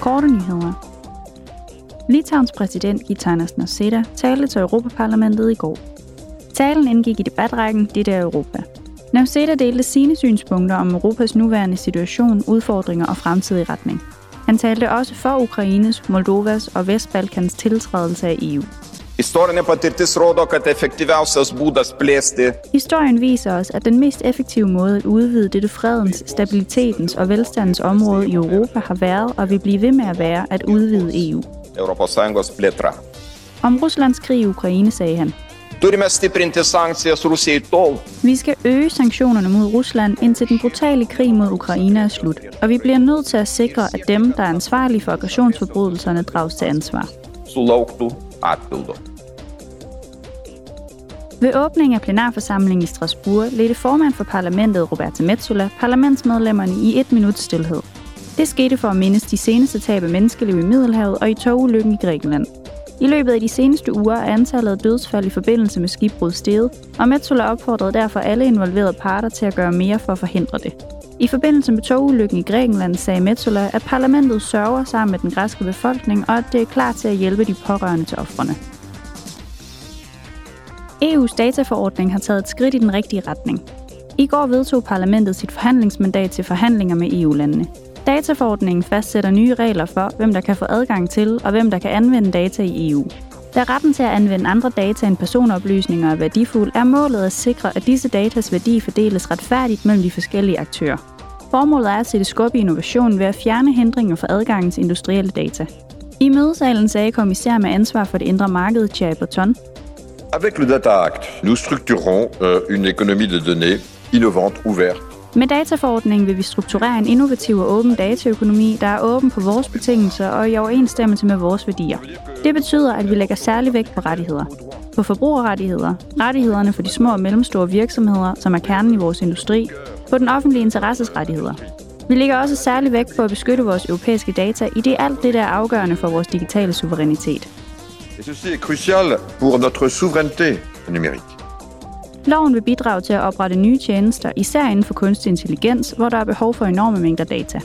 Korte nyheder. Litauens præsident Gitanas Nausėda talte til Europaparlamentet i går. Talen indgik i debatrækken Det der Europa. Nausėda delte sine synspunkter om Europas nuværende situation, udfordringer og fremtidig retning. Han talte også for Ukraines, Moldovas og Vestbalkans tiltrædelse af EU. Istorinė patirtis rodo, kad efektyviausias būdas plėsti Historien viser os, at den mest effektive måde at udvide dette fredens, stabilitetens og velstandens område i Europa har været og vil blive ved med at være at udvide EU. ES plėtra. Om Ruslands krig i Ukraine sagde han, Turime stiprinti sankcijas Rusijai tol, Vi skal øge sanktionerne mod Rusland, indtil den brutale krig mod Ukraine er slut. Og vi bliver nødt til at sikre, at dem, der er ansvarlige for aggressionsforbrydelserne, drages til ansvar. sulauktų atpildo. Ved åbningen af plenarforsamlingen i Strasbourg ledte formand for parlamentet Roberta Metsola parlamentsmedlemmerne i et minut stillhed. Det skete for at mindes de seneste tab af menneskeliv i Middelhavet og i togulykken i Grækenland. I løbet af de seneste uger er antallet af dødsfald i forbindelse med skibbrud steget, og Metsola opfordrede derfor alle involverede parter til at gøre mere for at forhindre det. I forbindelse med togulykken i Grækenland sagde Metsola, at parlamentet sørger sammen med den græske befolkning, og at det er klar til at hjælpe de pårørende til ofrene. EU's dataforordning har taget et skridt i den rigtige retning. I går vedtog parlamentet sit forhandlingsmandat til forhandlinger med EU-landene. Dataforordningen fastsætter nye regler for, hvem der kan få adgang til og hvem der kan anvende data i EU. Da retten til at anvende andre data end personoplysninger er værdifuld, er målet at sikre, at disse datas værdi fordeles retfærdigt mellem de forskellige aktører. Formålet er at sætte skub i innovationen ved at fjerne hindringer for adgangen til industrielle data. I mødesalen sagde kommissær med ansvar for det indre marked, Thierry Breton, Avec le Data Act, nous structurons euh, une économie de données innovante, ouverte. Med dataforordningen vil vi strukturere en innovativ og åben dataøkonomi, der er åben på vores betingelser og i overensstemmelse med vores værdier. Det betyder, at vi lægger særlig vægt på rettigheder. På forbrugerrettigheder, rettighederne for de små og mellemstore virksomheder, som er kernen i vores industri, på den offentlige interesses rettigheder. Vi lægger også særlig vægt på at beskytte vores europæiske data, i det alt det, der er afgørende for vores digitale suverænitet. Et ceci est crucial pour notre souveraineté numérique. Loven vil bidrage til at oprette nye tjenester, især inden for kunstig intelligens, hvor der er behov for enorme mængder data.